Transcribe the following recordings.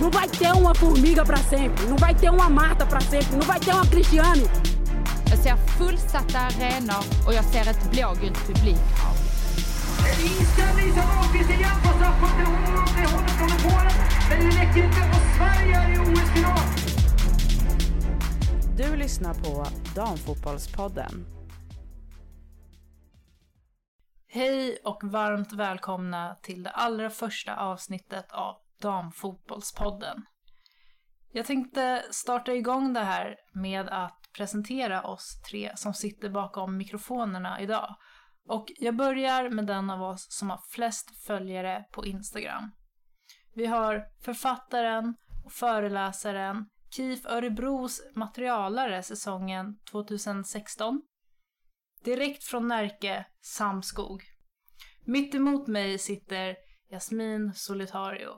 Não vai ter uma formiga para sempre, não vai ter uma Marta para sempre, não vai ter uma Cristiane. Jag ser fullsatta arenor och jag ser ett blågult publikhav. Inställning som igen på straffpunkten. Hon håller från Polen. Men det räcker inte och Sverige är i OS-final. Du lyssnar på Damfotbollspodden. Hej och varmt välkomna till det allra första avsnittet av Damfotbollspodden. Jag tänkte starta igång det här med att presentera oss tre som sitter bakom mikrofonerna idag. Och jag börjar med den av oss som har flest följare på Instagram. Vi har författaren och föreläsaren KIF Örebros materialare säsongen 2016. Direkt från Närke, Samskog. Mitt emot mig sitter Jasmin Solitario.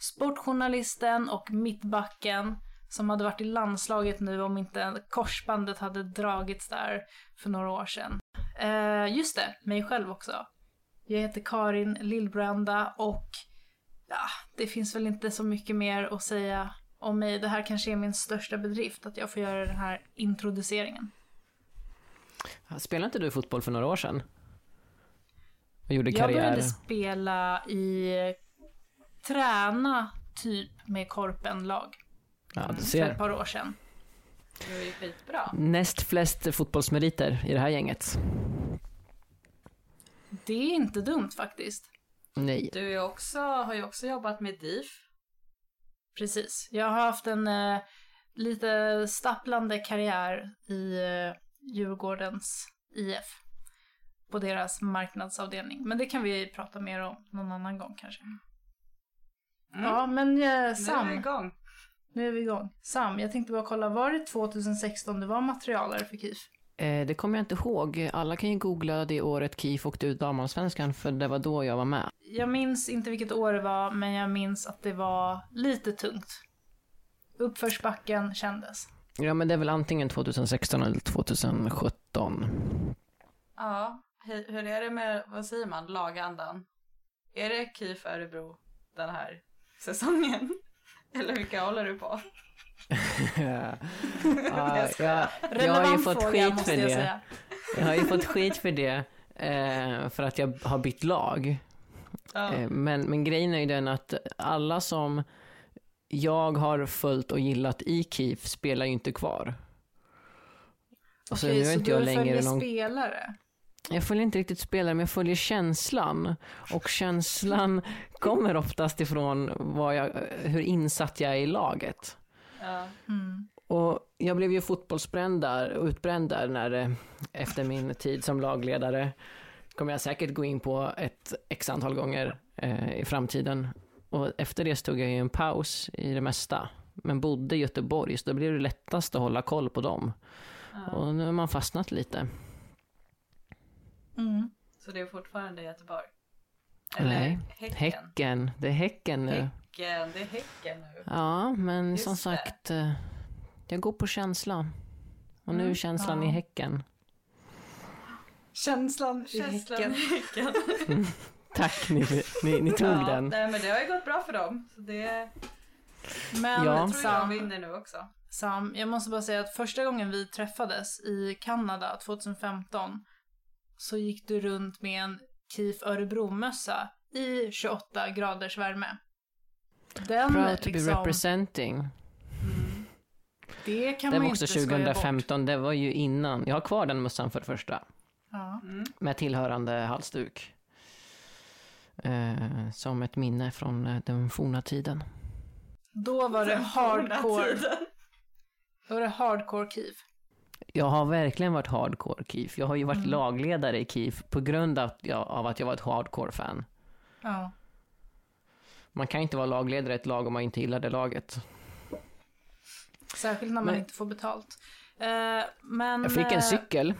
Sportjournalisten och mittbacken som hade varit i landslaget nu om inte korsbandet hade dragits där för några år sedan. Eh, just det, mig själv också. Jag heter Karin Lillbrända och ja, det finns väl inte så mycket mer att säga om mig. Det här kanske är min största bedrift, att jag får göra den här introduceringen. Spelade inte du fotboll för några år sedan? Och gjorde Jag karriär? började spela i träna typ med korpenlag Ja, du för ett ser. par år sedan. Det var ju skitbra. Näst flest fotbollsmeriter i det här gänget. Det är inte dumt faktiskt. Nej. Du är också, har ju också jobbat med DIF. Precis. Jag har haft en eh, lite stapplande karriär i eh, Djurgårdens IF. På deras marknadsavdelning. Men det kan vi prata mer om någon annan gång kanske. Ja, men eh, Nu är vi Sam. igång. Nu är vi igång. Sam, jag tänkte bara kolla, var det 2016 du var materialare för KIF? Eh, det kommer jag inte ihåg. Alla kan ju googla det året KIF åkte ut damallsvenskan, för det var då jag var med. Jag minns inte vilket år det var, men jag minns att det var lite tungt. Uppförsbacken kändes. Ja, men det är väl antingen 2016 eller 2017. Ja, hur är det med, vad säger man, lagandan? Är det KIF Örebro den här säsongen? Eller vilka håller du på? ja, jag, jag har ju fått skit för jag det. Jag har ju fått skit för det, eh, för att jag har bytt lag. Ja. Eh, Men, men grejen är ju den att alla som jag har följt och gillat i KIF spelar ju inte kvar. Och så Okej, nu är så inte jag längre någon... spelare? Jag följer inte riktigt spelare, men jag följer känslan. Och känslan kommer oftast ifrån vad jag, hur insatt jag är i laget. Ja. Mm. Och jag blev ju fotbollsbränd där, och utbränd där när, eh, efter min tid som lagledare. Kommer jag säkert gå in på ett x antal gånger eh, i framtiden. Och efter det tog jag ju en paus i det mesta. Men bodde i Göteborg, så då blev det lättast att hålla koll på dem. Och nu har man fastnat lite. Mm. Så det är fortfarande Göteborg? Nej, Häcken? Häcken. Det är Häcken nu. Häcken, det är Häcken nu. Ja, men Just som det. sagt, eh, jag går på känsla. Och nu är känslan Mm. ja. i Häcken. Känslan, Känslan i Häcken. Tack, ni, ni, ni tog ja, den. Nej men det har ju gått bra för dem. Så det Men Ja. jag tror jag vinner nu också. Sam, jag måste bara säga att första gången vi träffades i Kanada 2015 så gick du runt med en KIF Örebro-mössa i 28 graders värme. Den Proud to be liksom, representing. det kan Det man var också inte bort. 2015, det var ju innan. Jag har kvar den mössan för det första. Ja. Med tillhörande halsduk. Eh, som ett minne från eh, den forna tiden. Då var det hardcore, då var det hardcore KIF. Jag har verkligen varit hardcore KIF. Jag har ju varit Mm. lagledare i KIF på grund av, av att jag var ett hardcore-fan. Ja. Man kan inte vara lagledare i ett lag om man inte gillar det laget. Särskilt när man Nej. inte får betalt. Eh, men... Jag fick en eh, cykel.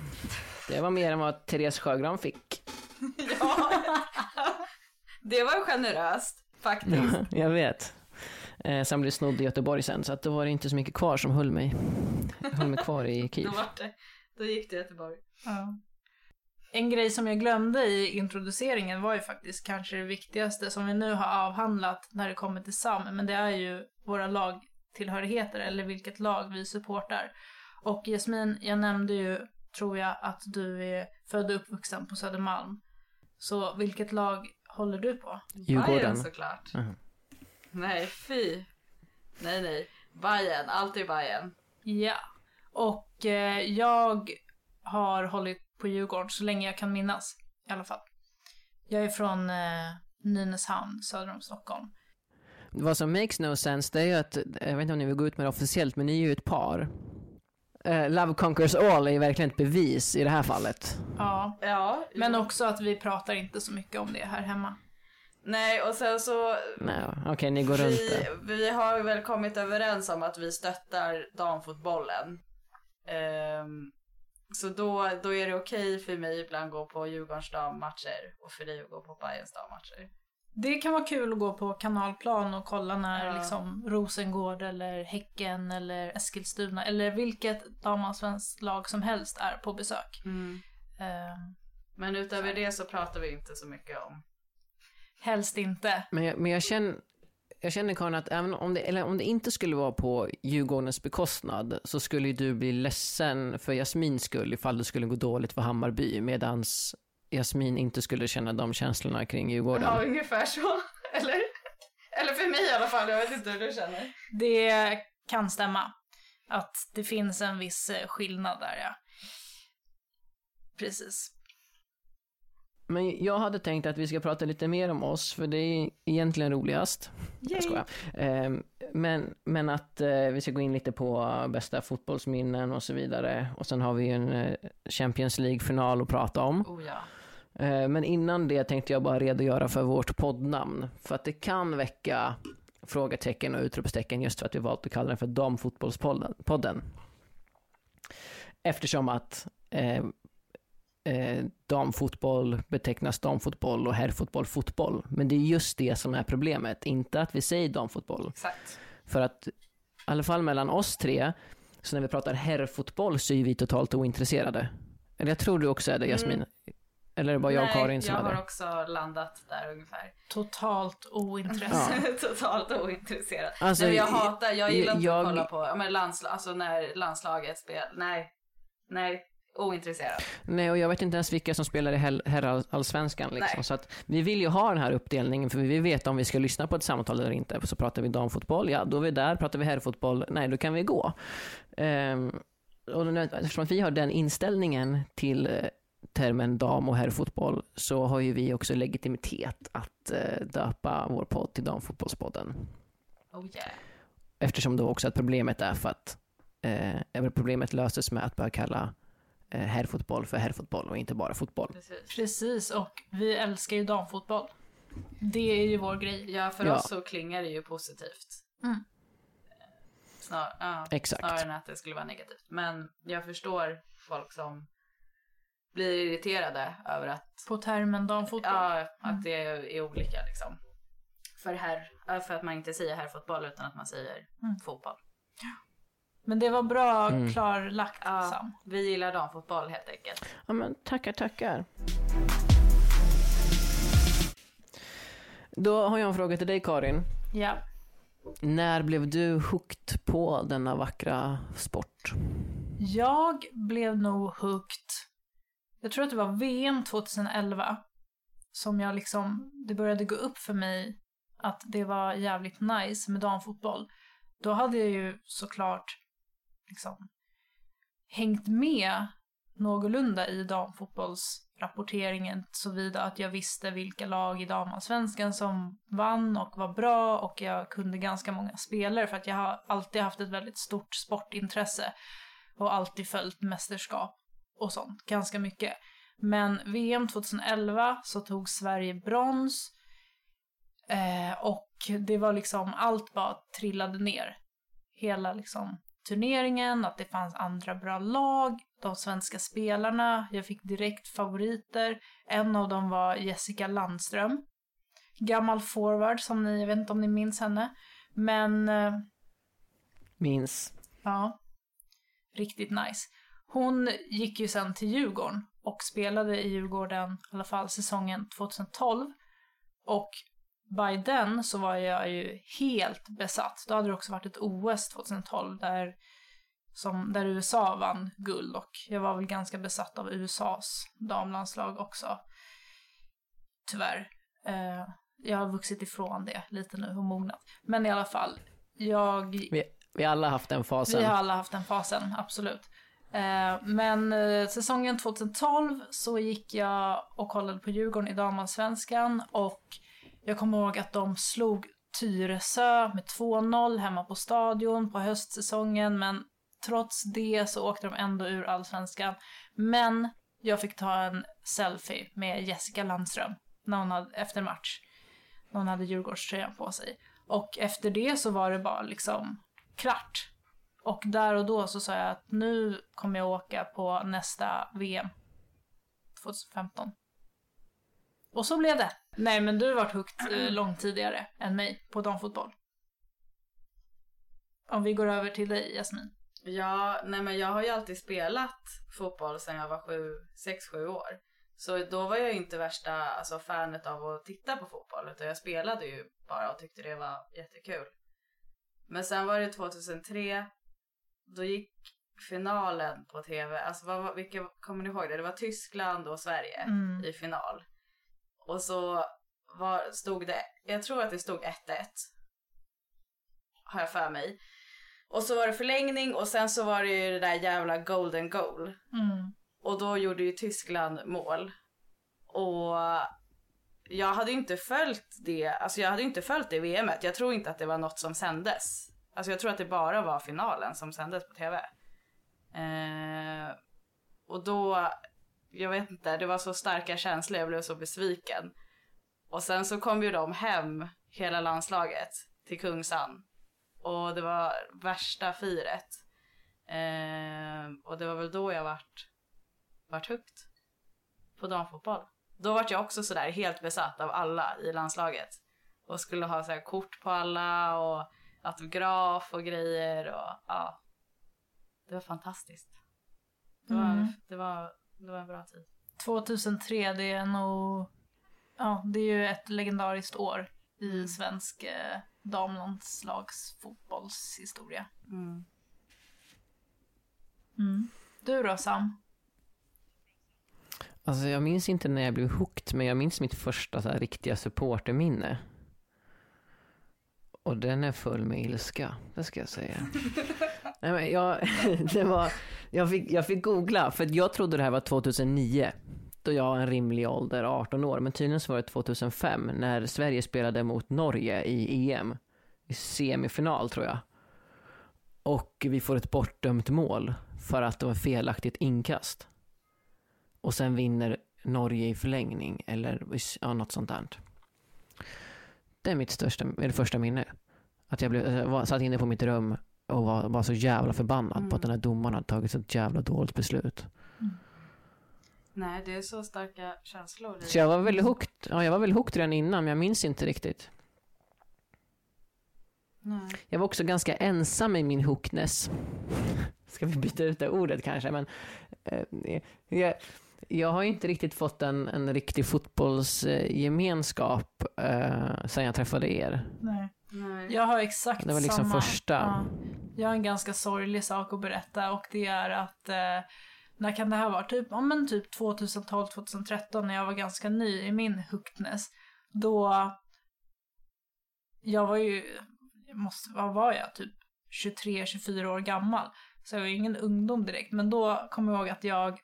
Det var mer än vad Therese Sjögran fick. Ja. Det var generöst faktiskt. jag vet. Eh, sen blev snodd i Göteborg sen, så att då var det inte så mycket kvar som höll mig, höll mig kvar i KIF. Då, var det, då gick det till Göteborg. Ja. en grej som jag glömde i introduceringen var ju faktiskt kanske det viktigaste som vi nu har avhandlat när det kommer till SAM, men det är ju våra lagtillhörigheter eller vilket lag vi supportar. Och Jasmin, jag nämnde ju, tror jag, att du är född och uppvuxen på Södermalm. Så vilket lag håller du på? Djurgården. Bayern såklart. Mhm. Nej, fy. Nej, nej. Bayern, alltid Bayern. Ja. Och eh, jag har hållit på Djurgården så länge jag kan minnas i alla fall. Jag är från eh, Nynäshamn, söder om Stockholm. Vad som makes no sense det är ju att, jag vet inte om ni vill gå ut med det officiellt, men ni är ju ett par. Eh, Love conquers all är ju verkligen ett bevis i det här fallet. Ja. Ja. Men också att vi pratar inte så mycket om det här hemma. Nej, och sen så... Nej, okej, ni går runt Vi, det. vi har väl kommit överens om att vi stöttar damfotbollen. Ehm, så då, då är det okej för mig ibland att gå på Djurgårdens dammatcher och för dig att gå på Bayerns dammatcher. Det kan vara kul att gå på kanalplan och kolla när Ja. liksom Rosengård eller Häcken eller Eskilstuna eller vilket damallsvenskt lag som helst är på besök. Eh, Men utöver det så pratar vi inte så mycket om. Helst inte. Men jag, men jag känner, jag känner Karin att även om det, eller om det inte skulle vara på Djurgårdens bekostnad så skulle du bli ledsen för Jasmins skull ifall det skulle gå dåligt för Hammarby medans Jasmin inte skulle känna de känslorna kring Djurgården. Ja, ungefär så. Eller? Eller för mig i alla fall, jag vet inte hur du känner. Det kan stämma. Att det finns en viss skillnad där, ja. Precis. Men jag hade tänkt att vi ska prata lite mer om oss, för det är egentligen roligast. Jag skojar. Ehm, Men, men att eh, vi ska gå in lite på bästa fotbollsminnen och så vidare. Och sen har vi ju en eh, Champions League-final att prata om. Oh ja. Eh, Men innan det tänkte jag bara redogöra för vårt poddnamn. För att det kan väcka frågetecken och utropstecken just för att vi valt att kalla den för Damfotbollspodden. podden. Eftersom att eh, eh, damfotboll betecknas damfotboll och herrfotboll fotboll. Men det är just det som är problemet, inte att vi säger damfotboll. Exakt. För att, i alla fall mellan oss tre, så när vi pratar herrfotboll så är vi totalt ointresserade. Eller jag tror du också är det Jasmin. Eller är det bara jag och Nej, Karin som jag är har det? också landat där ungefär. Totalt ointresse. Totalt ointresserad. Alltså, Nej, jag hatar, jag gillar inte jag- att kolla på ja, men landsla, alltså när landslaget spelar. Nej, nej, ointresserad. Nej, och jag vet inte ens vilka som spelar i herrallsvenskan. Liksom. Nej. Så att vi vill ju ha den här uppdelningen, för vi vill veta om vi ska lyssna på ett samtal eller inte. Så pratar vi damfotboll, ja då är vi där. Pratar vi herrfotboll, nej då kan vi gå. Ehm, och eftersom vi har den inställningen till eh, termen dam och herrfotboll så har ju vi också legitimitet att eh, döpa vår podd till Damfotbollspodden. Oh yeah. Eftersom då också att problemet är för att eh, problemet löses med att börja kalla herrfotboll för herrfotboll och inte bara fotboll. Precis. Precis, och vi älskar ju damfotboll. Det är ju vår grej. Ja, för Ja. oss så klingar det ju positivt. Mm. Snar, ja, Exakt. Snarare än att det skulle vara negativt. Men jag förstår folk som blir irriterade över att, På termen damfotboll. ja, att det är olika liksom. För, här, ja, för att man inte säger herrfotboll utan att man säger Mm. fotboll. Men det var bra Mm. klarlagt, Ja, Sam. vi gillar damfotboll helt enkelt. Ja men tackar, tackar. Då har jag en fråga till dig Karin. Ja. När blev du hooked på denna vackra sport? Jag blev nog hooked. Jag tror att det var VM 2011. Som jag liksom, det började gå upp för mig att det var jävligt nice med damfotboll. Då hade jag ju såklart liksom hängt med någorlunda i damfotbollsrapporteringen såvida att jag visste vilka lag i damallsvenskan som vann och var bra och jag kunde ganska många spelare för att jag har alltid haft ett väldigt stort sportintresse och alltid följt mästerskap och sånt ganska mycket. Men VM 2011 så tog Sverige brons eh, och det var liksom allt bara trillade ner. Hela liksom turneringen, att det fanns andra bra lag, de svenska spelarna, jag fick direkt favoriter. En av dem var Jessica Landström. Gammal forward som ni, jag vet inte om ni minns henne. Men eh, Minns. Ja. Riktigt nice. Hon gick ju sen till Djurgården och spelade i Djurgården, i alla fall säsongen 2012. Och by then så var jag ju helt besatt. Då hade det också varit ett OS 2012 där, som, där USA vann guld och jag var väl ganska besatt av USAs damlandslag också. Tyvärr. Eh, jag har vuxit ifrån det lite nu och mognat. Men i alla fall, jag Vi, vi alla haft den fasen. vi har alla haft den fasen, absolut. Eh, men eh, säsongen 2012 så gick jag och kollade på Djurgården i damallsvenskan och jag kommer ihåg att de slog Tyresö med 2-0 hemma på stadion på höstsäsongen men trots det så åkte de ändå ur allsvenskan. Men jag fick ta en selfie med Jessica Landström när hon hade, efter match. När hon hade Djurgårdströjan på sig. Och efter det så var det bara liksom klart. Och där och då så sa jag att nu kommer jag åka på nästa VM. 2015. Och så blev det. Nej men du har varit hooked eh, långt tidigare än mig på damfotboll. Om vi går över till dig Jasmin. Ja, nej men jag har ju alltid spelat fotboll sedan jag var sju, sex, sju år. Så då var jag ju inte värsta alltså, fanet av att titta på fotboll utan jag spelade ju bara och tyckte det var jättekul. Men sen var det 2003, då gick finalen på tv, alltså vad, vilka kommer ni ihåg det? Det var Tyskland och Sverige Mm. i final. Och så var, stod det, jag tror att det stod 1-1. Har jag för mig. Och så var det förlängning och sen så var det ju det där jävla golden goal. Mm. Och då gjorde ju Tyskland mål. Och jag hade ju inte följt det, alltså jag hade inte följt det VMet. Jag tror inte att det var något som sändes. Alltså jag tror att det bara var finalen som sändes på tv. Eh, och då, jag vet inte, det var så starka känslor, jag blev så besviken. Och sen så kom ju de hem, hela landslaget, till Kungsan. Och det var värsta firet. Eh, och det var väl då jag vart, vart högt på damfotboll. Då vart jag också sådär helt besatt av alla i landslaget. Och skulle ha så kort på alla och autograf och grejer och ja. Det var fantastiskt. Det var, Mm. det var, det var en bra tid. 2003, det är nog... Ja, det är ju ett legendariskt år i svensk eh, damlandslagsfotbollshistoria. Mm. Mm. Du då Sam? Alltså jag minns inte när jag blev hooked, men jag minns mitt första så här, riktiga supporterminne. Och den är full med ilska, det ska jag säga. Nej, men jag, det var, jag, fick, jag fick googla, för jag trodde det här var 2009. Då jag har en rimlig ålder, 18 år. Men tydligen så var det 2005, när Sverige spelade mot Norge i EM. I semifinal tror jag. Och vi får ett bortdömt mål för att det var felaktigt inkast. Och sen vinner Norge i förlängning eller ja, något sånt där. Det är mitt största, eller första minne. Att jag, blev, jag satt inne på mitt rum och var, var så jävla förbannad på att den här domaren hade tagit så ett jävla dåligt beslut. Nej, det är så starka känslor. Så jag var väldigt hooked, ja, jag var väldigt hooked redan innan, men jag minns inte riktigt. Nej. Jag var också ganska ensam i min hookness. Ska vi byta ut det ordet kanske? Men, eh, jag, jag har inte riktigt fått en, en riktig fotbollsgemenskap eh, sen jag träffade er. Nej. Nej. Jag har exakt Det var liksom samma. första. Ja. Jag har en ganska sorglig sak att berätta och det är att eh, när kan det här vara? Typ, ja, men typ 2012-2013 när jag var ganska ny i min hookness. Då jag var ju, måste, vad var jag? Typ 23-24 år gammal. Så jag var ju ingen ungdom direkt. Men då kom jag ihåg att jag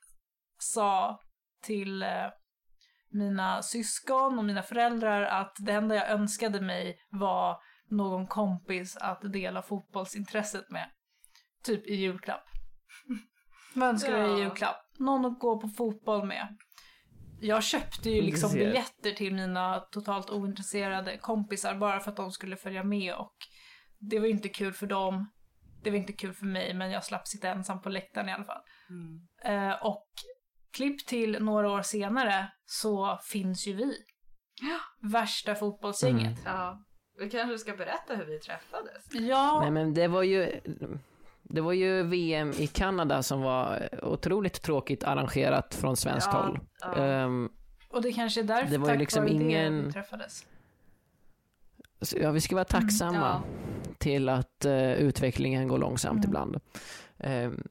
sa till eh, mina syskon och mina föräldrar att det enda jag önskade mig var någon kompis att dela fotbollsintresset med. Typ i julklapp. Vad önskar du Ja. i julklapp? Någon att gå på fotboll med. Jag köpte ju liksom biljetter till mina totalt ointresserade kompisar bara för att de skulle följa med och det var inte kul för dem. Det var inte kul för mig men jag slapp sitta ensam på läktaren i alla fall. Mm. Eh, och klipp till några år senare så finns ju vi. Värsta fotbollsgänget. Ja. Vi kanske ska berätta hur vi träffades. Ja, Nej men det var ju, Det var ju VM i Kanada som var otroligt tråkigt arrangerat från svenskt Ja, håll. ja. Ehm, Och det kanske är därför Det var ju tack liksom vare ingen- det vi träffades. så ja, vi ska vara tacksamma till att eh, utvecklingen går långsamt Mm. ibland. Ehm,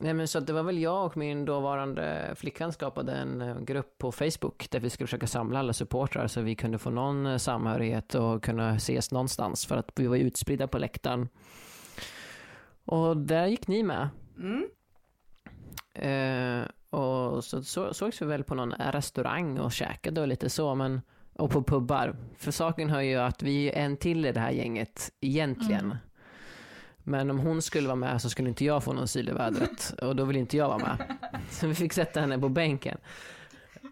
nej men så det var väl jag och min dåvarande flickvän skapade en eh, grupp på Facebook där vi skulle försöka samla alla supportrar så vi kunde få någon eh, samhörighet och kunna ses någonstans för att vi var utspridda på läktaren. Och där gick ni med. Mm. Eh, och så, så sågs vi väl på någon restaurang och käkade och lite så, men och på pubbar. För saken hör ju att vi är en till i det här gänget egentligen. Mm. Men om hon skulle vara med så skulle inte jag få någon syl i vädret och då vill inte jag vara med. Så vi fick sätta henne på bänken.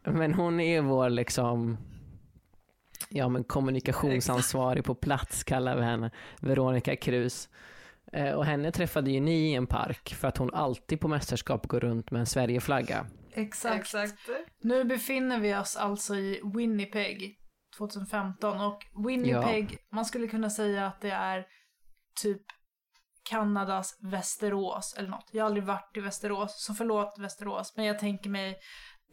Men hon är vår liksom ja, men kommunikationsansvarig på plats kallar vi henne. Veronica Krus. Eh, Och henne träffade ju ni i en park för att hon alltid på mästerskap går runt med en Sverigeflagga. Exakt. Exakt. Nu befinner vi oss alltså i Winnipeg 2015 och Winnipeg, man skulle kunna säga att det är typ Kanadas Västerås eller något. Jag har aldrig varit i Västerås, så förlåt Västerås, men jag tänker mig,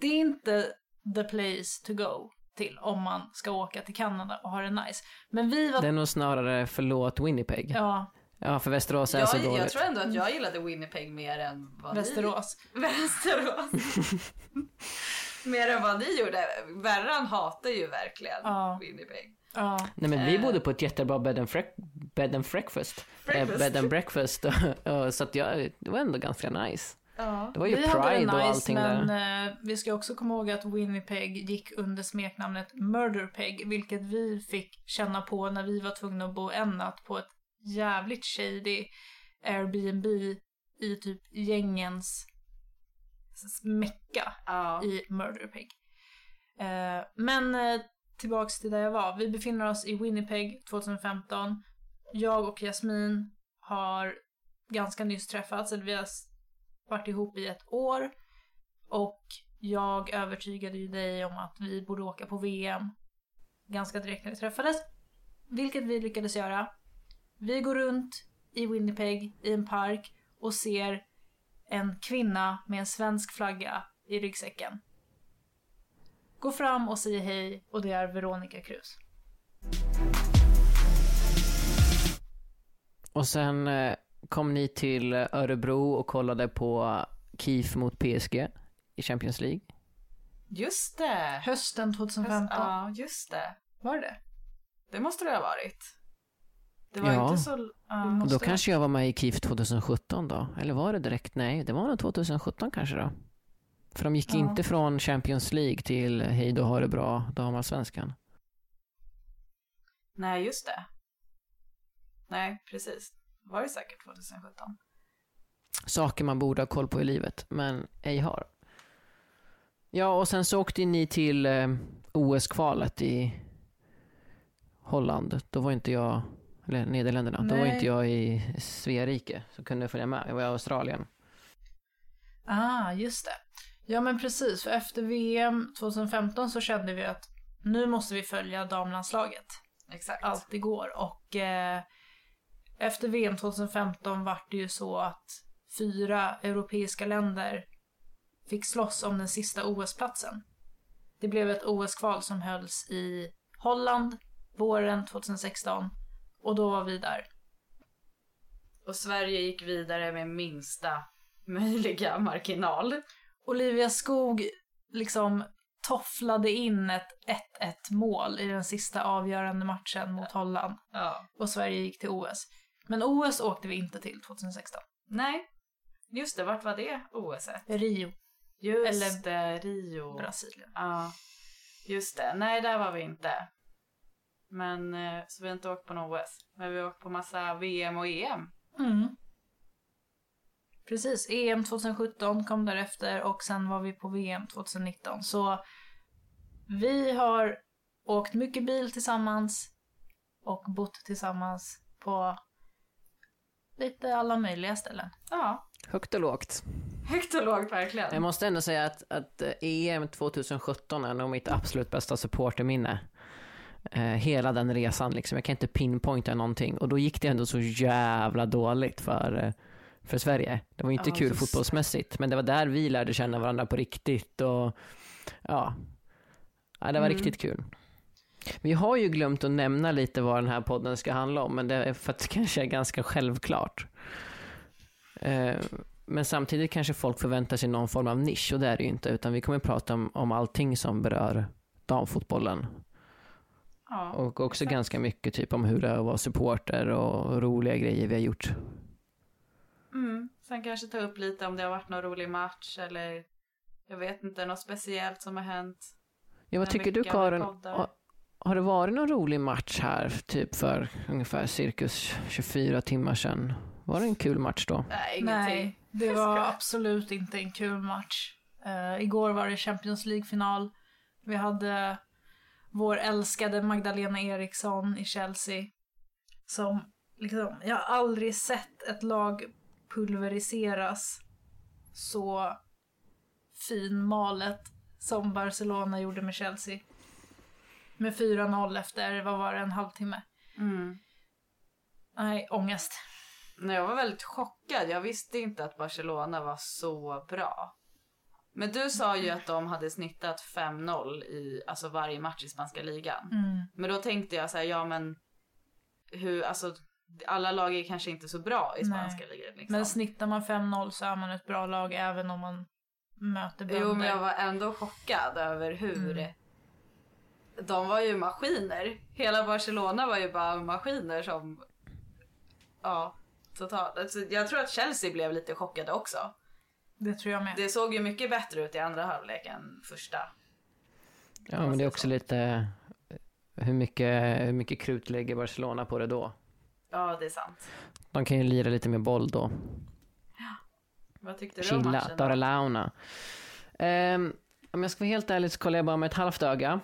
det är inte the place to go till om man ska åka till Kanada och ha det nice. Men vi var... Det är nog snarare förlåt Winnipeg. Ja, Ja, för Västerås är så Jag, dåligt. jag tror ändå att jag gillade Winnipeg mer än vad Västerås. ni... Västerås. mer än vad ni gjorde. Verran hatar ju verkligen Ja. Winnipeg. Ja. Nej men vi Eh. bodde på ett jättebra bed and, bed and breakfast. Eh, Breakfast. bed and breakfast. Och så att jag, det var ändå ganska nice. Ja. Det var ju vi hade Pride det och nice, allting men där. eh, vi ska också komma ihåg att Winnipeg gick under smeknamnet Murderpeg, vilket vi fick känna på när vi var tvungna att bo en natt på ett jävligt shady Airbnb i typ gängens mecka Ja. i Murderpeg. Eh, men eh, tillbaks till där jag var. Vi befinner oss i Winnipeg 2015. Jag och Jasmin har ganska nyss träffats, eller vi har varit ihop i ett år. Och jag övertygade ju dig om att vi borde åka på VM ganska direkt när vi träffades. Vilket vi lyckades göra. Vi går runt i Winnipeg i en park och ser en kvinna med en svensk flagga i ryggsäcken. Går fram och säger hej och det är Veronica Cruz. Och sen eh, kom ni till Örebro och kollade på KIF mot PSG i Champions League. Just det. Hösten 2015. Ja, just det. Var det Det måste det ha varit. Det var Ja. inte så... Måste Då kanske jag var med i KIF 2017 då? Eller var det direkt? Nej, det var nog 2017 kanske då. För de gick Ja. inte från Champions League till Hej då har det bra, damallsvenskan. Nej, just det. Nej, precis. Var det säkert 2017? Saker man borde ha koll på i livet, men ej har. Ja, och sen så åkte ni till eh, OS-kvalet i Holland. Då var inte jag, eller Nederländerna, då var Nej. inte jag i Sverige så kunde jag följa med. Jag var i Australien. Ah, just det. Ja men precis, för efter VM 2015 så kände vi att nu måste vi följa damlandslaget. Exakt. Allt det går. Och eh, efter VM 2015 var det ju så att fyra europeiska länder fick slåss om den sista OS-platsen. Det blev ett OS-kval som hölls i Holland våren 2016 och då var vi där. Och Sverige gick vidare med minsta möjliga marginal. Olivia Skog liksom tofflade in ett 1-1 mål i den sista avgörande matchen mot Holland Ja. och Sverige gick till OS. Men OS åkte vi inte till 2016. Nej. Just det, vart var det OS? Rio, Just Eller- det, Rio. Brasilien. Ja. Just det. Nej, där var vi inte. Men, eh, så vi har inte åkt på något OS. Men vi har åkt på massa VM och EM. Mm. Precis, EM 2017 kom därefter och sen var vi på VM 2019. Så vi har åkt mycket bil tillsammans och bott tillsammans på lite alla möjliga ställen. Ja. Högt och lågt. Högt och lågt verkligen. Jag måste ändå säga att, att eh, EM 2017 är nog mitt absolut bästa supporterminne. Eh, hela den resan liksom. Jag kan inte pinpointa någonting. Och då gick det ändå så jävla dåligt för, eh, för Sverige. Det var inte Ja, kul fotbollsmässigt, men det var där vi lärde känna varandra på riktigt och ja, ja det var Mm. riktigt kul. Vi har ju glömt att nämna lite vad den här podden ska handla om, men det är för att det kanske är ganska självklart. Eh, Men samtidigt kanske folk förväntar sig någon form av nisch och det är det ju inte, utan vi kommer prata om, om allting som berör damfotbollen. Ja. Och också exakt. ganska mycket typ om hur det är att vara supporter och roliga grejer vi har gjort. Mm. Sen kanske ta upp lite om det har varit någon rolig match eller jag vet inte, något speciellt som har hänt. Ja, vad tycker du Karin? Har, har det varit någon rolig match här, typ för ungefär cirkus 24 timmar sedan? Var det en kul match då? Nej, ingenting. Nej, det var absolut inte en kul match. Eh, igår var det Champions League-final. Vi hade vår älskade Magdalena Eriksson i Chelsea. Som, liksom, jag har aldrig sett ett lag pulveriseras så finmalet som Barcelona gjorde med Chelsea. Med 4-0 efter, vad var det, en halvtimme? Mm. Nej, ångest. Nej, jag var väldigt chockad. Jag visste inte att Barcelona var så bra. Men du sa ju att de hade snittat 5-0 i alltså varje match i spanska ligan. Mm. Men då tänkte jag så här, ja men hur, alltså alla lag är kanske inte så bra i Nej. spanska ligan. Liksom. Men snittar man 5-0 så är man ett bra lag även om man möter bönder. Jo, men jag var ändå chockad över hur Mm. de var ju maskiner. Hela Barcelona var ju bara maskiner som, ja, totalt. Alltså, jag tror att Chelsea blev lite chockade också. Det tror jag med. Det såg ju mycket bättre ut i andra halvlek än första. Ja, men det är också lite eh, hur mycket, hur mycket krut lägger Barcelona på det då? Ja, det är sant. De kan ju lira lite med boll då. Vad tyckte du om Chilla, matchen? då? Daralauna. Um, om jag ska vara helt ärlig så kollar jag bara med ett halvt öga.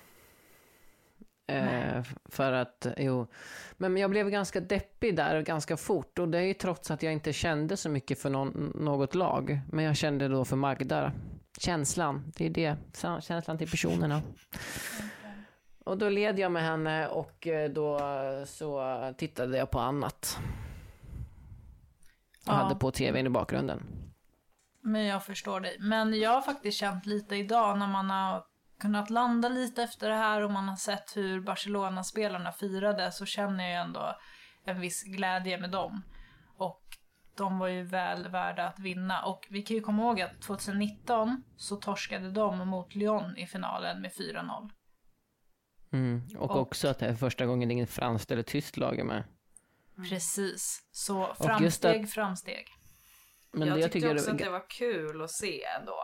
Eh, för att, jo. Men jag blev ganska deppig där ganska fort och det är ju trots att jag inte kände så mycket för någon, något lag. Men jag kände då för Magda. Känslan, det är det. Känslan till personerna. Och då led jag med henne och eh, då så tittade jag på annat. Och Ja. hade på tvn i bakgrunden. Men jag förstår dig. Men jag har faktiskt känt lite idag när man har kunnat landa lite efter det här och man har sett hur Barcelona-spelarna firade så känner jag ändå en viss glädje med dem. Och de var ju väl värda att vinna. Och vi kan ju komma ihåg att 2019 så torskade de mot Lyon i finalen med 4-0. Mm. Och, Och- också att det är första gången det är inget franskt eller tyskt lag är med. Precis. Så framsteg, framsteg. Men jag det jag tyckte också är- att det var kul att se ändå.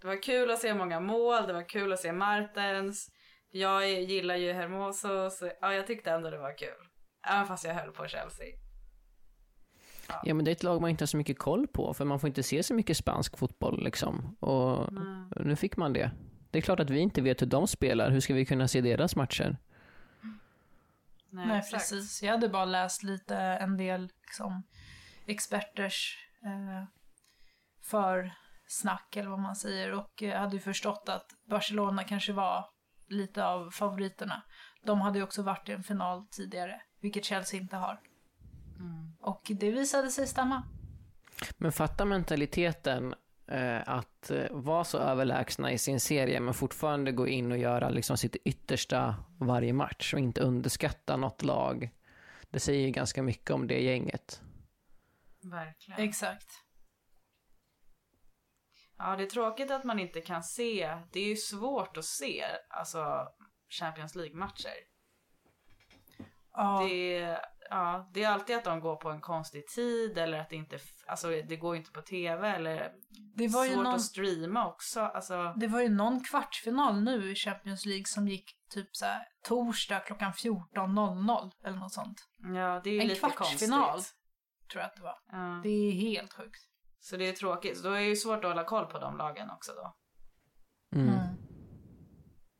Det var kul att se många mål, det var kul att se Martens. Jag gillar ju Hermoso, så ja, jag tyckte ändå det var kul. Även fast jag höll på Chelsea. Ja men det är ett lag man inte har så mycket koll på för man får inte se så mycket spansk fotboll liksom. Och nu fick man det. Det är klart att vi inte vet hur de spelar, hur ska vi kunna se deras matcher? Nej, Nej, precis. Jag hade bara läst lite en del liksom, experters eh, för snack eller vad man säger och eh, hade ju förstått att Barcelona kanske var lite av favoriterna. De hade ju också varit i en final tidigare, vilket Chelsea inte har. Och det visade sig stämma. Men fatta mentaliteten att eh, vara så överlägsna i sin serie men fortfarande gå in och göra liksom sitt yttersta varje match och inte underskatta något lag. Det säger ju ganska mycket om det gänget. Verkligen. Exakt. Ja, det är tråkigt att man inte kan se. Det är ju svårt att se alltså Champions League-matcher. Ja, Det, är, ja, det är alltid att de går på en konstig tid eller att det inte, alltså det går inte på tv eller det var ju svårt någon att streama också. Alltså, Det var ju någon kvartsfinal nu i Champions League som gick typ så här torsdag klockan 14.00 eller något sånt. ja, det är ju En lite kvartsfinal. konstigt. Tror jag att det var. Ja. Det är helt sjukt. Så det är tråkigt. Så då är det ju svårt att hålla koll på de lagen också då. Mm.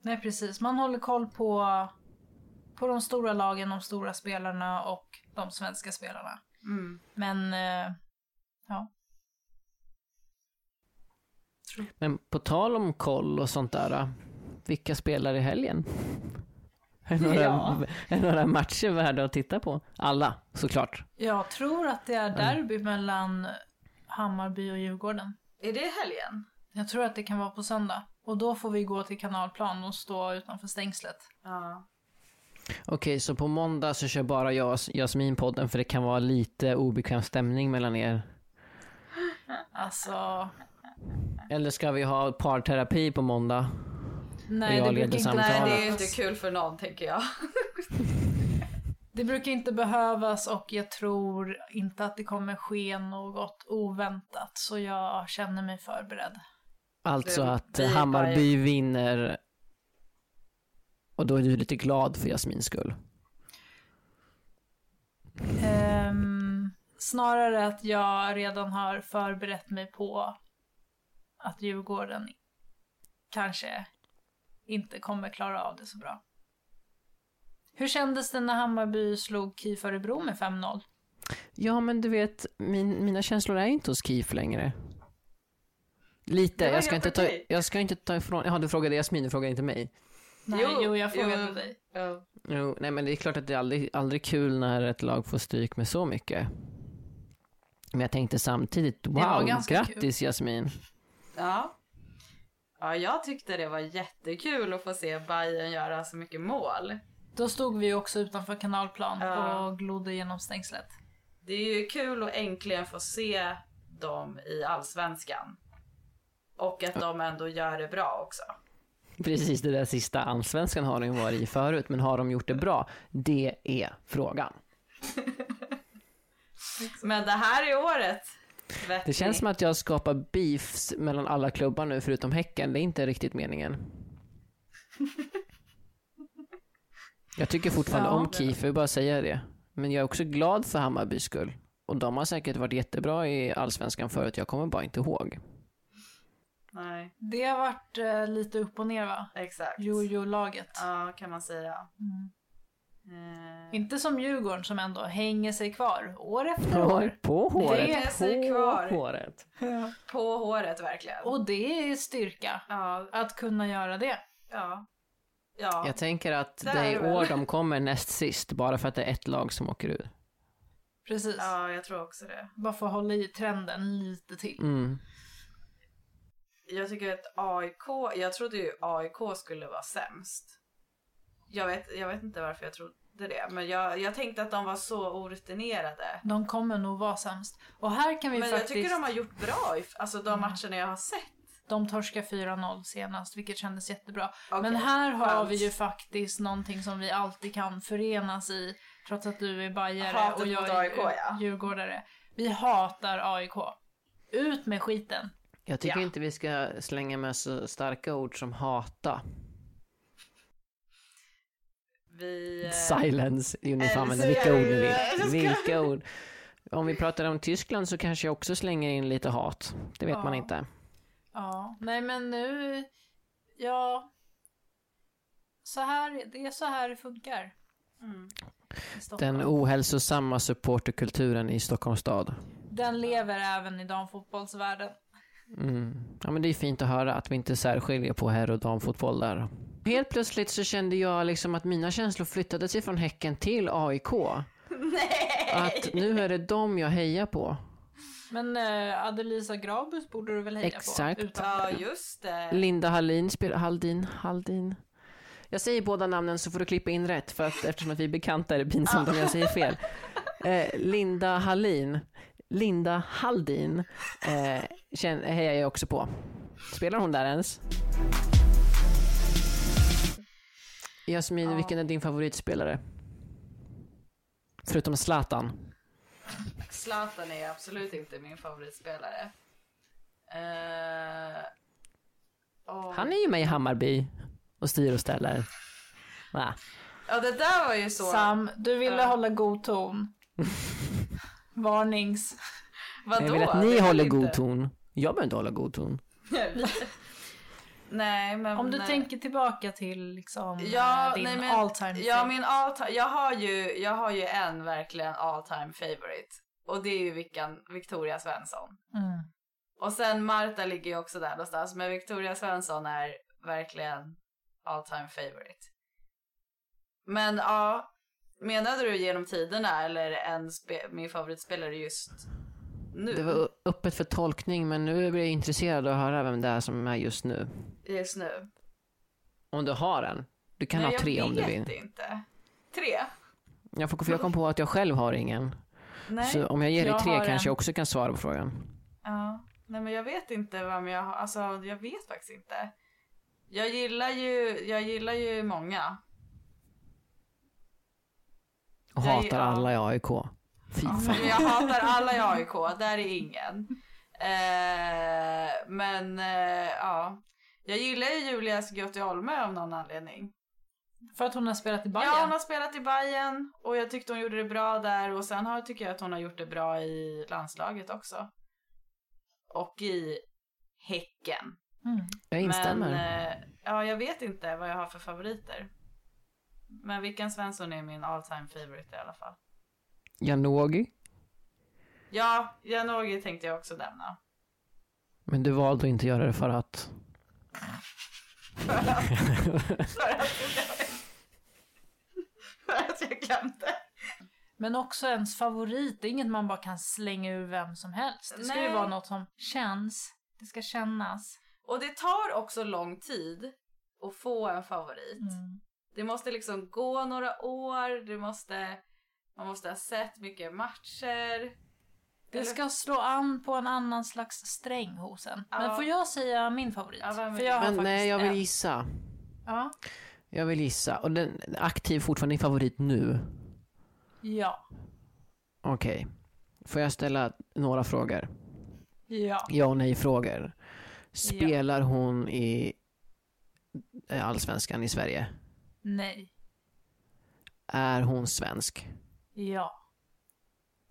Nej, precis. Man håller koll på, på de stora lagen, de stora spelarna och de svenska spelarna. Mm. Men, eh, ja. Men på tal om koll och sånt där, äh, vilka spelar i helgen? Är några, Ja. är några matcher värda att titta på? Alla, såklart. Jag tror att det är derby mellan Hammarby och Djurgården. Är det helgen? Jag tror att det kan vara på söndag. Och då får vi gå till kanalplan och stå utanför stängslet. Ja. Okej, så på måndag så kör bara jag och Jasmin podden för det kan vara lite obekväm stämning mellan er. Alltså, Eller ska vi ha parterapi på måndag? nej det brukar, inte. Nej, det är inte kul för någon tänker jag. det brukar inte behövas och jag tror inte att det kommer ske något oväntat. Så jag känner mig förberedd. Alltså att Hammarby vinner och då är du lite glad för Jasmins skull. Ehm, snarare att jag redan har förberett mig på att Djurgården kanske inte kommer klara av det så bra. Hur kändes det när Hammarby slog KIF Örebro med 5-0? Ja, men du vet, min, mina känslor är inte hos KIF längre. Lite, jag ska, inte ta, jag ska inte ta ifrån... Jaha, du frågade Jasmin, du frågade inte mig. Nej, Jo, jo, jag frågade jo. dig. Ja. Jo, nej men det är klart att det är aldrig, aldrig kul när ett lag får stryk med så mycket. Men jag tänkte samtidigt, wow, ganska grattis Jasmin. Ja. Ja, jag tyckte det var jättekul att få se Bayern göra så mycket mål. Då stod vi också utanför kanalplan Ja. och glodde genom stängslet. Det är ju kul att äntligen få se dem i allsvenskan. Och att de ändå gör det bra också. Precis det där sista allsvenskan har de ju varit i förut, men har de gjort det bra? Det är frågan. Men det här är året. Det känns som att jag skapar beefs mellan alla klubbar nu förutom Häcken. Det är inte riktigt meningen. Jag tycker fortfarande om KIF, jag vill bara säga det. Men jag är också glad för Hammarbys skull. Och de har säkert varit jättebra i Allsvenskan förut, jag kommer bara inte ihåg. Nej, Det har varit eh, lite upp och ner va? exakt. Jojo-laget. Ja, kan man säga. Mm. Eh, Inte som Djurgården som ändå hänger sig kvar år efter år. På håret, Det sig kvar. på håret. På håret verkligen. Och det är styrka. Ja, Att kunna göra det. ja. Ja, Jag tänker att det är är väl. år de kommer näst sist, bara för att det är ett lag som åker ur. Precis. ja, jag tror också det. Bara få hålla i trenden lite till. Mm. Jag tycker att AIK, jag trodde ju AIK skulle vara sämst. Jag vet, jag vet inte varför jag trodde det, men jag, jag tänkte att de var så orutinerade. De kommer nog vara sämst. Och här kan vi Men faktiskt... jag tycker de har gjort bra, i, alltså de matcherna jag har sett. De torskade 4-0 senast, vilket kändes jättebra. Okej, Men här har skönt. vi ju faktiskt någonting som vi alltid kan förenas i. Trots att du är bajare Hatet och jag är AIK, ja. djurgårdare. Vi hatar AIK. Ut med skiten. Jag tycker Ja. inte vi ska slänga med så starka ord som hata. Vi... eh, Silence, ni får använda vilka ord ni vill. Vilka ord. Om vi pratar om Tyskland så kanske jag också slänger in lite hat. Det vet Ja. man inte. Ja, nej men nu... Ja... Så här, det är så här det funkar. Mm. Den ohälsosamma supporterkulturen i Stockholms stad. Den lever även i damfotbollsvärlden. Mm. Ja men det är fint att höra att vi inte särskiljer på herr och damfotboll där. Helt plötsligt så kände jag liksom att mina känslor flyttade sig från Häcken till AIK. Nej! Att nu är det dem jag hejar på. Men eh, Adelisa Grabus borde du väl heja Exakt. på? Utan... Ja, just det. Linda Hallin spelar... Haldin? Haldin? Jag säger båda namnen så får du klippa in rätt för att eftersom att vi är bekanta är det pinsamt om jag säger fel. Eh, Linda Hallin. Linda Haldin eh, hejar jag också på. Spelar hon där ens? Jasmin, Ja. vilken är din favoritspelare? Förutom Zlatan. Zlatan är absolut inte min favoritspelare. Eh, åh. Han är ju med i Hammarby och styr och ställer. Va? Ja, det där var ju så... Sam, du ville Ja. hålla god ton. Varnings. Vadå? Jag vill att ni håller inte. god ton. Jag behöver inte hålla god ton. Nej, men... Om du nej. tänker tillbaka till liksom Ja, din nej, men, all time Ja, min all time, jag har ju, jag har ju en verkligen all time favorite. Och det är ju vilken, Victoria Svensson. mm. Och sen Marta ligger ju också där någonstans, men Victoria Svensson är verkligen all time favorite. Men ja, menade du genom tiderna eller en min favoritspelare just Nu, Det var öppet för tolkning, men nu blir jag intresserad av att höra vem det är som är just nu. just nu. Om du har en. Du kan Nej, ha tre jag om du vet vill. inte. Tre? Jag, får, för jag kom på att jag själv har ingen. Nej. Så om jag ger dig Jag tre kanske en. jag också kan svara på frågan. Ja. Nej men jag vet inte vem jag har, alltså jag vet faktiskt inte. Jag gillar ju, jag gillar ju många. Och Jag- hatar ja. alla i AIK. Fy fan. Men jag hatar alla i AIK, där är ingen. Eh, men eh, ja, jag gillar ju Julia Sgutti Olme av någon anledning. För att hon har spelat i Bayern. Ja, hon har spelat i Bayern och jag tyckte hon gjorde det bra där och sen har, tycker jag att hon har gjort det bra i landslaget också. Och i Häcken. Mm. Jag instämmer. Men eh, ja, jag vet inte vad jag har för favoriter. Men vilken Svensson är min all time favorite i alla fall. Janogy. Ja, Janogy tänkte jag också nämna. Men du valde att inte göra det för att... För att, för att, för att jag glömde. Men också ens favorit, det är inget man bara kan slänga ur vem som helst. Det ska ju Nej. vara något som känns, det ska kännas. Och det tar också lång tid att få en favorit. Mm. Det måste liksom gå några år, det måste, man måste ha sett mycket matcher. Det Eller- ska slå an på en annan slags sträng hos en. Ja. Men får jag säga min favorit? Ja, För jag har Men nej, jag vill gissa. Ja. Jag vill gissa. Och den aktiv fortfarande din favorit nu? Ja. Okej. Får jag ställa några frågor? Ja. Ja och nej frågor. Spelar hon i Allsvenskan i Sverige? Nej. Är hon svensk? Ja.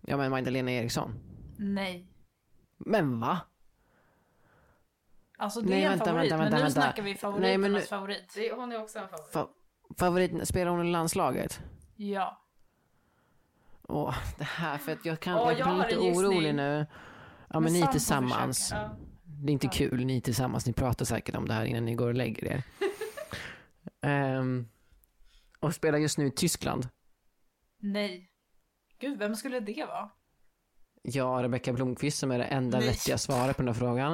Ja men Magdalena Eriksson. Nej. Men va? Alltså det Nej, är en vänta, favorit, vänta, men vänta, nu vänta. snackar vi Nej, favoriternas men nu- favorit. Det, hon är också en favorit. Fa- favorit, spelar hon i landslaget? Ja. Åh, det här för att jag kan, Åh, jag jag blir lite orolig nu. Ja men, Men ni tillsammans. Ja. Det är inte kul, ni tillsammans. Ni pratar säkert om det här innan ni går och lägger er. Ehm, och spelar just nu i Tyskland. Nej. Gud, vem skulle det vara? Ja, Rebecka Blomqvist som är det enda Nej. vettiga svaret på den här frågan.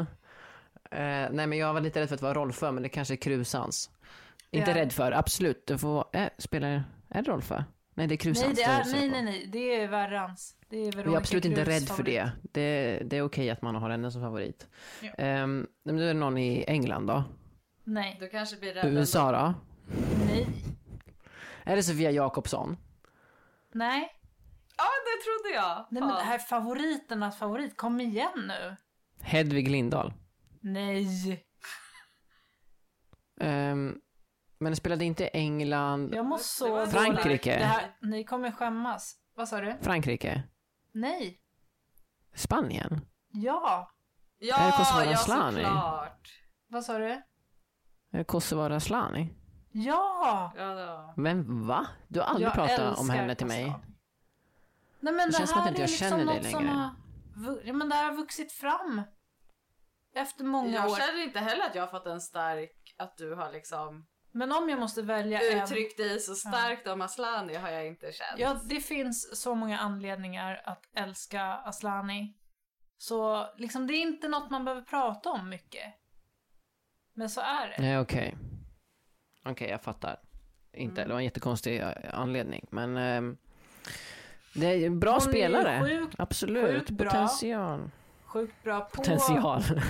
Eh, nej, men jag var lite rädd för att vara Rolfö, men det kanske är Krusans. Inte är- rädd för, absolut. Det får vara, äh, spelar, är det Rolfö? Nej, det är Krusans. Nej, det är, nej, nej, nej. Det är Värrans. Det är Jag är absolut inte rädd för favorit. det. Det, det är okej att man har henne som favorit. Ja. Men nu är det någon i England då? Nej. Du kanske blir rädd. USA då? Nej. Är det Sofia Jakobsson? Nej. Ja, det trodde jag. Nej, men det här är favoriternas favorit. Kom igen nu. Hedvig Lindahl? Nej. Um, men spelade inte England? Jag mår Det så. Frankrike. Det här, ni kommer skämmas. Vad sa du? Frankrike? Nej. Spanien? Ja. Ja, Är det Kosovare ja Asllani? såklart. Vad sa du? Är det Kosovare Asllani? Ja. Ja. Men va? Du har aldrig Jag pratat om henne till mig. Nej men Det det, känns som att inte jag liksom känner dig något som längre. har... Ja men det här har vuxit fram. Efter många Jag år. känner inte heller att jag har fått en stark, att du har liksom Men om jag måste välja en... uttryckt dig så starkt om Aslani har jag inte känt. Ja, det finns så många anledningar att älska Aslani. Så liksom, det är inte något man behöver prata om mycket. Men så är det. Nej, okej. Okej, jag fattar. Inte, Mm. det var en jättekonstig eh, anledning, men ehm, det är en bra Hon är spelare. sjukt- Absolut, sjukt bra. potential. Sjukt bra på... Potential.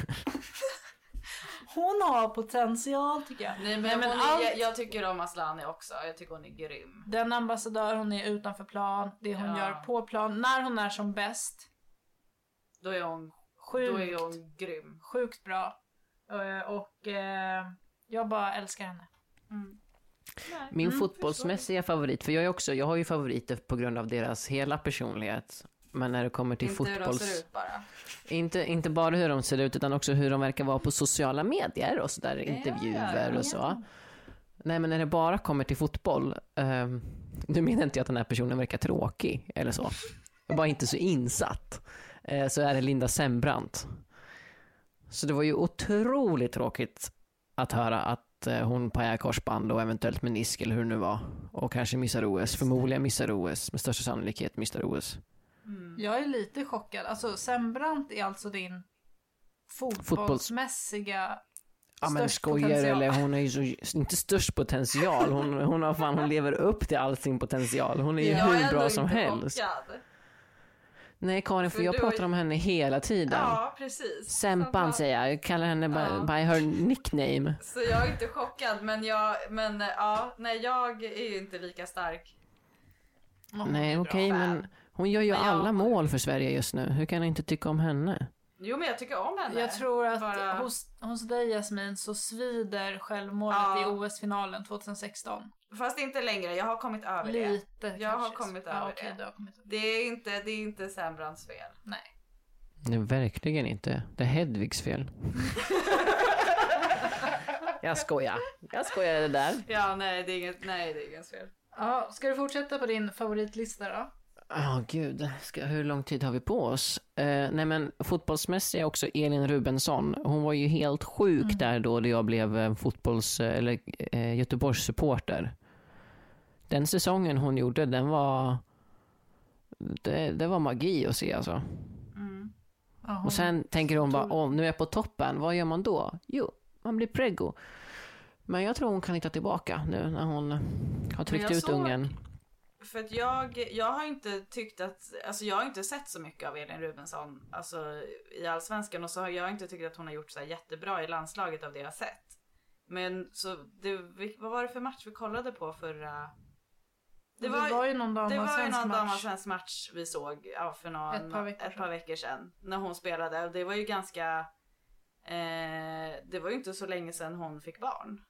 Hon har potential tycker jag. Nej men, men är, allt- jag, jag tycker om Aslani också. Jag tycker hon är grym. Den ambassadör hon är utanför plan, det hon Ja. gör på plan, när hon är som bäst. Då är hon, då Sjukt, är hon grym. sjukt bra. Eh, Och eh, jag bara älskar henne. Min Mm, fotbollsmässiga favorit, för jag, är också, jag har ju favoriter på grund av deras hela personlighet. Men när det kommer till Inte hur de fotbolls... ser ut bara. Inte, inte bara hur de ser ut, utan också hur de verkar vara på sociala medier och sådär, intervjuer ja, och så. Nej, men när det bara kommer till fotboll, um, nu menar inte jag att den här personen verkar tråkig eller så. Jag är bara inte så insatt. Eh, så är det Linda Sembrant. Så det var ju otroligt tråkigt att höra att eh, hon pajar korsband och eventuellt menisk eller hur det nu var. Och kanske missar OS, förmodligen missar OS, med största sannolikhet missar OS. Jag är lite chockad. Alltså Sembrant är alltså din fotbollsmässiga Ja men skojar potential. eller hon är ju så, inte störst potential, hon, hon har fan, hon lever upp till all sin potential. Hon är ju hur bra som helst. chockad. Nej Karin, för För jag pratar ju- om henne hela tiden. Ja, precis. Sempan Så- säger jag, jag kallar henne Ja. by her nickname. Så jag är inte chockad, men jag, men ja, nej jag är ju inte lika stark. Åh, Nej okej fan. men hon gör ju Men jag- alla mål för Sverige just nu. Hur kan jag inte tycka om henne? Jo, men jag tycker om henne. Jag tror att Bara- hos, hos dig Jasmin så svider självmålet Ja. i OS-finalen 2016. Fast inte längre, jag har kommit över det. Lite Jag har kommit ja, över okej, det. Har kommit över. Det är inte, det är inte Sembrants fel. Nej. Nej, verkligen inte. Det är Hedvigs fel. jag skojar. Jag skojar det där. Ja, nej, det är inget, nej, det är ingens fel. Ja, ska du fortsätta på din favoritlista då? Ja, gud. Ska, hur lång tid har vi på oss? Eh, nej, men fotbollsmässigt är också Elin Rubensson. Hon var ju helt sjuk där då, då jag blev eh, fotbolls, eller eh, Göteborgs supporter. Den säsongen hon gjorde, den var... Det, det var magi att se alltså. Ja, hon- Och sen tänker hon bara, åh, nu är jag på toppen, vad gör man då? Jo, man blir preggo. Men jag tror hon kan hitta tillbaka nu när hon har tryckt ut såg- ungen. För att jag, jag har inte tyckt att, alltså jag har inte sett så mycket av Elin Rubensson, alltså i Allsvenskan och så har jag inte tyckt att hon har gjort så jättebra i landslaget av det jag har sett. Men så, det, vad var det för match vi kollade på förra? det, var, Det var ju damallsvensk någon match. damallsvensk match vi såg ja, för någon, Ett par veckor ett par veckor sedan. När hon spelade och det var ju ganska, eh, det var ju inte så länge sedan hon fick barn.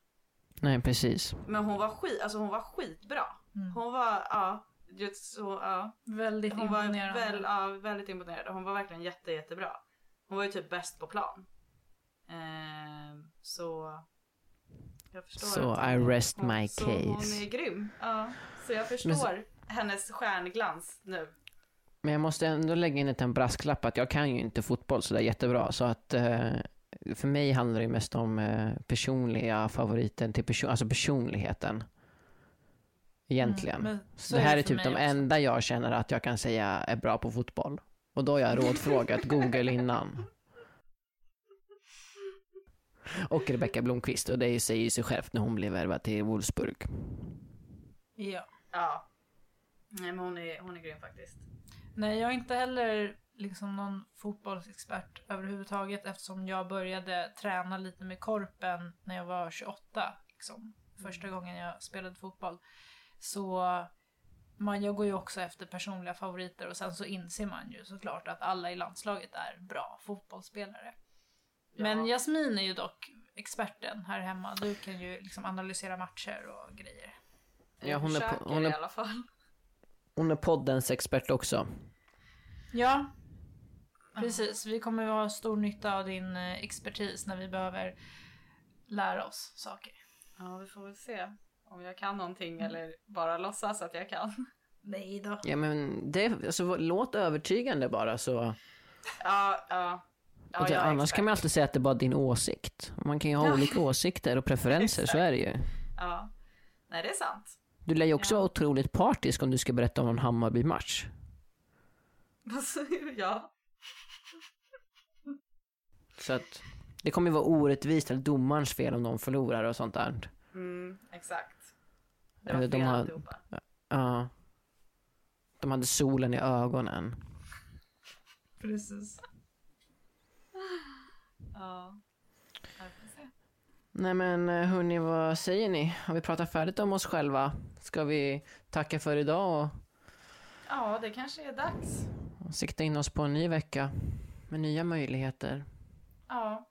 Nej, precis. Men hon var skit, alltså hon var skitbra. Mm. Hon var, ja, just så, ja. Väldigt Hon var imponerande. väl, ja, väldigt imponerande. Hon var verkligen jätte, jättebra. Hon var ju typ bäst på plan. Eh, så jag förstår Så att I hon- rest hon, my så Hon case. är grym. Ja, så jag förstår så- hennes stjärnglans nu. Men jag måste ändå lägga in en liten brasklapp att jag kan ju inte fotboll så där jättebra. Så att eh, för mig handlar det mest om eh, personliga favoriten till person, alltså personligheten. Egentligen. Mm, det här är för typ de också. enda jag känner att jag kan säga är bra på fotboll. Och då har jag rådfrågat Google innan. Och Rebecka Blomqvist och det säger ju sig självt när hon blev värvad till Wolfsburg. Ja. Ja. Nej men hon är, hon är grym faktiskt. Nej, jag är inte heller liksom någon fotbollsexpert överhuvudtaget eftersom jag började träna lite med korpen när jag var 28. Liksom, första gången jag spelade fotboll. Så man, jag går ju också efter personliga favoriter och sen så inser man ju såklart att alla i landslaget är bra fotbollsspelare. Men Jasmin är ju dock experten här hemma. Du kan ju liksom analysera matcher och grejer. Ja, Jag hon är hon är- i alla fall. Hon är poddens expert också. Ja, precis. Vi kommer att ha stor nytta av din eh, expertis när vi behöver lära oss saker. Ja vi får väl se. Om jag kan någonting eller bara låtsas att jag kan. Nej då. Ja men det, alltså, låt övertygande bara så. Ja, ja. ja det, annars expert. kan man alltid säga att det är bara din åsikt. Man kan ju ha Ja. olika åsikter och preferenser, så är det ju. Ja. Nej det är sant. Du lär ju också Ja. vara otroligt partisk om du ska berätta om någon Hammarby-match. ja. Så att det kommer ju vara orättvist eller domarens fel om de förlorar och sånt där. Mm, exakt. Det var Eller de fel har-. Ja. De hade solen i ögonen. Precis. Ja. Nej men eh, hörni, vad säger ni? Har vi pratat färdigt om oss själva? Ska vi tacka för idag och Ja, det kanske är dags. sikta in oss på en ny vecka med nya möjligheter? Ja.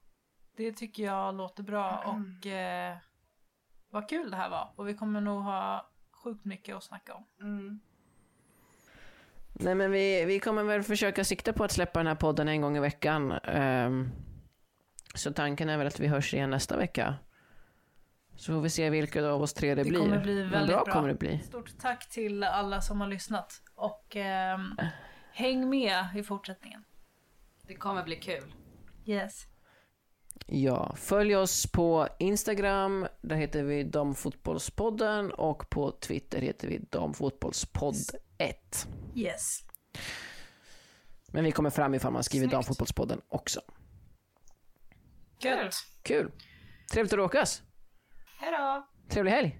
Det tycker jag låter bra och eh, vad kul det här var. Och vi kommer nog ha sjukt mycket att snacka om. Mm. Nej men vi, vi kommer väl försöka sikta på att släppa den här podden en gång i veckan. Ehm, så tanken är väl att vi hörs igen nästa vecka. Så får vi se vilka av oss tre det, Det blir. kommer bli Men väldigt bra, bra. kommer det bli. Stort tack till alla som har lyssnat och ehm, häng med i fortsättningen. Det kommer bli kul. Yes. Ja, följ oss på Instagram, där heter vi Damfotbollspodden och på Twitter heter vi Damfotbollspodd 1. Yes. Men vi kommer fram ifall man skriver Snyggt. Damfotbollspodden också. Kul. Kul! Trevligt att råkas. Hej då. Trevlig helg!